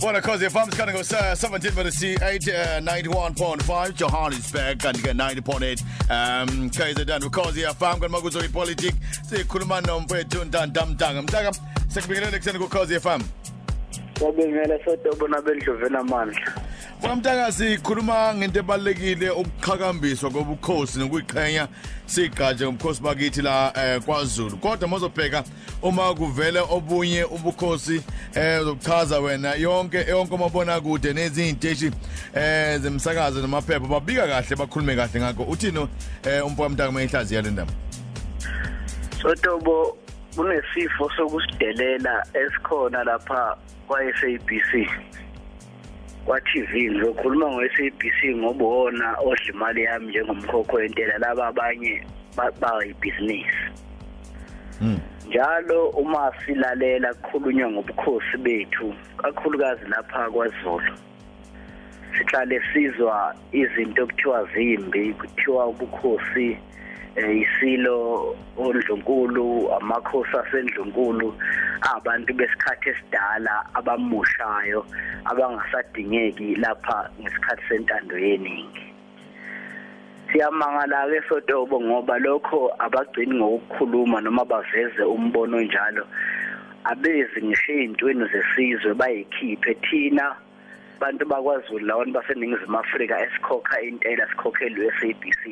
Bona cause FM is going to go uh, 17 minutes to 8 uh, 91.5 Johannesburg kanti ke 90.8 um KZN because FM kan makuzo ipolitics sikhuluma nomfethu Ntanta Mtanga Mtanga sekubingelele kuseni ku cause FM Ngiyabingelela sodobo nabendlovena amandla. Mtanga sikhuluma ngento ebalekile ukuqhakambiswa kobukhosi nokuyiqhenya. Sigaje ngomkhosi bakithi la eh, kwaZulu. Kodwa mozobheka uma kuvele obunye ubukhosi eh uzochaza wena yonke yonke omabona kude nezinteshi eh zemsakazo namaphepha. Babika kahle bakhulume kahle ngakho. Uthino eh umpwa mntaka mayihlazi yalendaba Sodobo kunesifo sokusidelela esikhona lapha kwa SABC. Kwa TV ngizokhuluma ngo SABC ngoba wona odla imali yami njengomkhokho wentela laba abanye bayibusiness. Mm. Njalo uma silalela kukhulunywa ngobukhosi bethu kakhulukazi lapha kwaZulu. Sihlale sizwa izinto okuthiwa zimbi kuthiwa ubukhosi eh, isilo ondlunkulu amakhosi asendlunkulu abantu besikhathi esidala abamushayo abangasadingeki lapha ngesikhathi sentando yeningi. Siyamangala ke sodobo ngoba lokho abagcini ngokukhuluma noma baveze umbono njalo abezi ngisho ezintweni zesizwe bayikhiphe. Thina bantu bakwaZulu lawona baseningizimu Afrika esikhokha intela sikhokhelwe SABC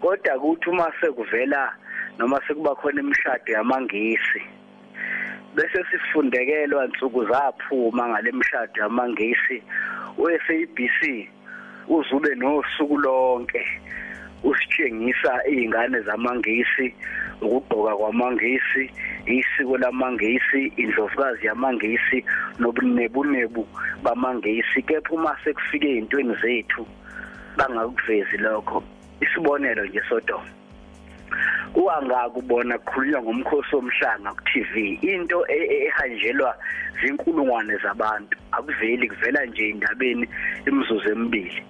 kodwa kuthi uma sekuvela noma sekuba khona imishado yamangisi bese sifundekelwa insuku zaphuma ngale mishado yamangisi uSABC uzube nosuku lonke usitshengisa izingane zamangisi ukugqoka kwamangisi isiko lamangisi indlovukazi yamangisi nobunebunebu bamangisi. Kepha uma sekufike ezintweni zethu bangakuvezi lokho. Isibonelo nje sodoma uwangakubona kukhulunywa ngomkhosi womhlanga ku TV into ehanjelwa zinkulungwane zabantu. Akuveli kuvela nje indabeni imizuzu emibili.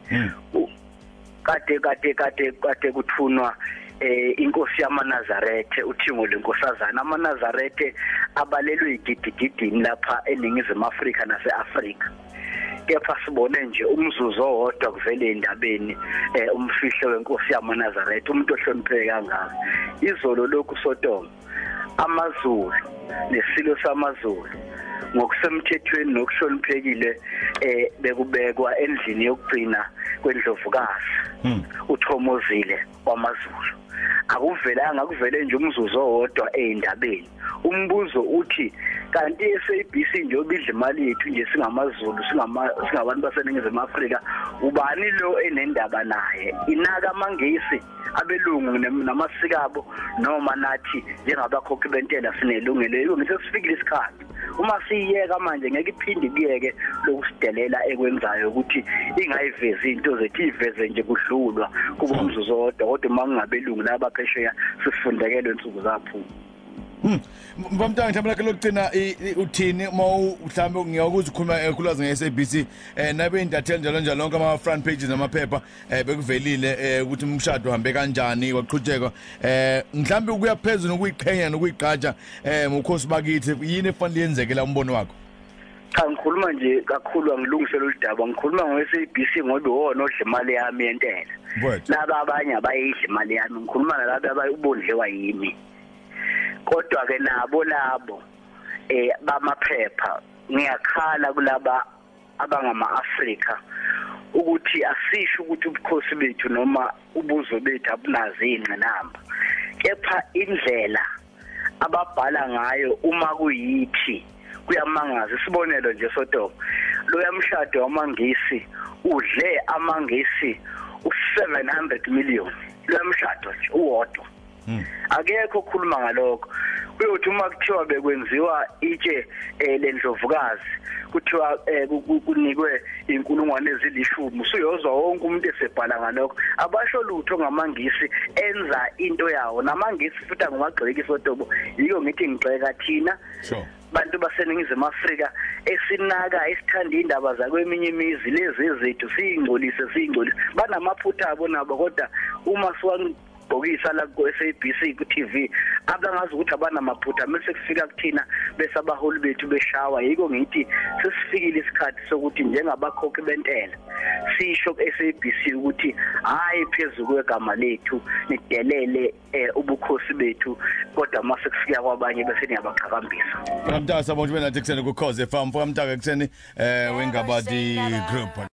Kade kade kade kade kuthunwa eh inkosi yamaNazarethe uthingo lenkosazana amaNazarethe abalelwe igidigidini lapha eningizimu Afrika naseAfrika. Kepha sibone nje umzuzu owodwa kuvele endabeni eh umfihlo wenkosi yamaNazaretha umuntu ohlonipheke kangaka. Izolo lokhu sodoma amazulu nesilo samazulu ngokusemthethweni nokuhloniphekile eh bekubekwa endlini yokugcina kwendlovukazi. Uthomozile wamazulu akuvelanga kuvele nje umzuzu owodwa eindabeni umbuzo uthi kanti iSABC nje obidla imali yethu nje singamazulu singama singabantu baseningizimu Afrika ubani lo enendaba naye? Inaka mangisi abelungu namasikabo noma nathi njengabakhokhi bentela sinelungelo. Yiko ngisesifikile isikhathi. Uma siyiyeka manje ngeke iphinde kuyeke lokusidelela ekwenzayo ukuthi ingayivezi into zethu iveze nje kudlulwa kuba umzuzu wodwa kodwa uma kungabelungu labaphesheya sisifundekelwe insuku zaphuma. Hmm. Mbamntanga thambela ke lokugcina uthini uma mhlambe ngiyakuza ukukhuluma ekhulaza ngeSABC eh nabe indathela njalo njalo lonke ama front pages namaphepha eh bekuvelile eh ukuthi umshado uhambe kanjani waqhutsheka eh mhlambe ukuya phezulu ukuyiqhenya nokuyigqaja eh mukhosi bakithi yini efanele yenzeke la umbono wakho? Cha ngikhuluma nje kakhulu angilungisele udaba ngikhuluma ngo-SABC ngoba iwona odla imali yami yentela. Laba abanye abayidla imali yami ngikhuluma nalabo abayibondlewa yimi. Kodwa ke nabo labo eh bamaphepha ngiyakhala kulaba abangama Afrika ukuthi asisho ukuthi ubukhosi bethu noma ubuzwe bethu abunazi ingqinamba kepha indlela ababhala ngayo uma kuyithi kuyamangaza isibonelo nje sodoma lo yamshado wamangisi udle amangisi u700 million lo yamshado nje uwodwa. Akekho okhuluma ngalokho. Uyothi uma kuthiwa bekwenziwa itshe lendlovukazi kuthiwa kunikwe inkulungwane ezilishumi usuyozwa wonke umuntu esebhala ngalokho. Abasho lutho ngamangisi enza into yawo. Namangisi futhi angumagxeki sodobo yiko ngithi ngixeka thina. Sure. Bantu baseningizimu Afrika esinaka esithanda indaba zakweminye imizi lezi ezethu siyingcolise siyingcolise. Banamaphutha abo nabo kodwa uma siwa bhokisa la ku SABC ku TV abangazi ukuthi abanamaphutha. Mase kufika kuthina bese abaholi bethu beshawa yiko ngithi sesifikile isikhathi isikhathi sokuthi njengabakhokhi bentela sisho ku-SABC ukuthi hayi phezulu kwegama lethu nidelele eh, ubukhosi bethu kodwa mase kufika kwabanye bese niyabaqhakambisa. Mntaka sabona ube nathi kuseni ku Cause FM mfaka mntaka kuseni eh wengabadi group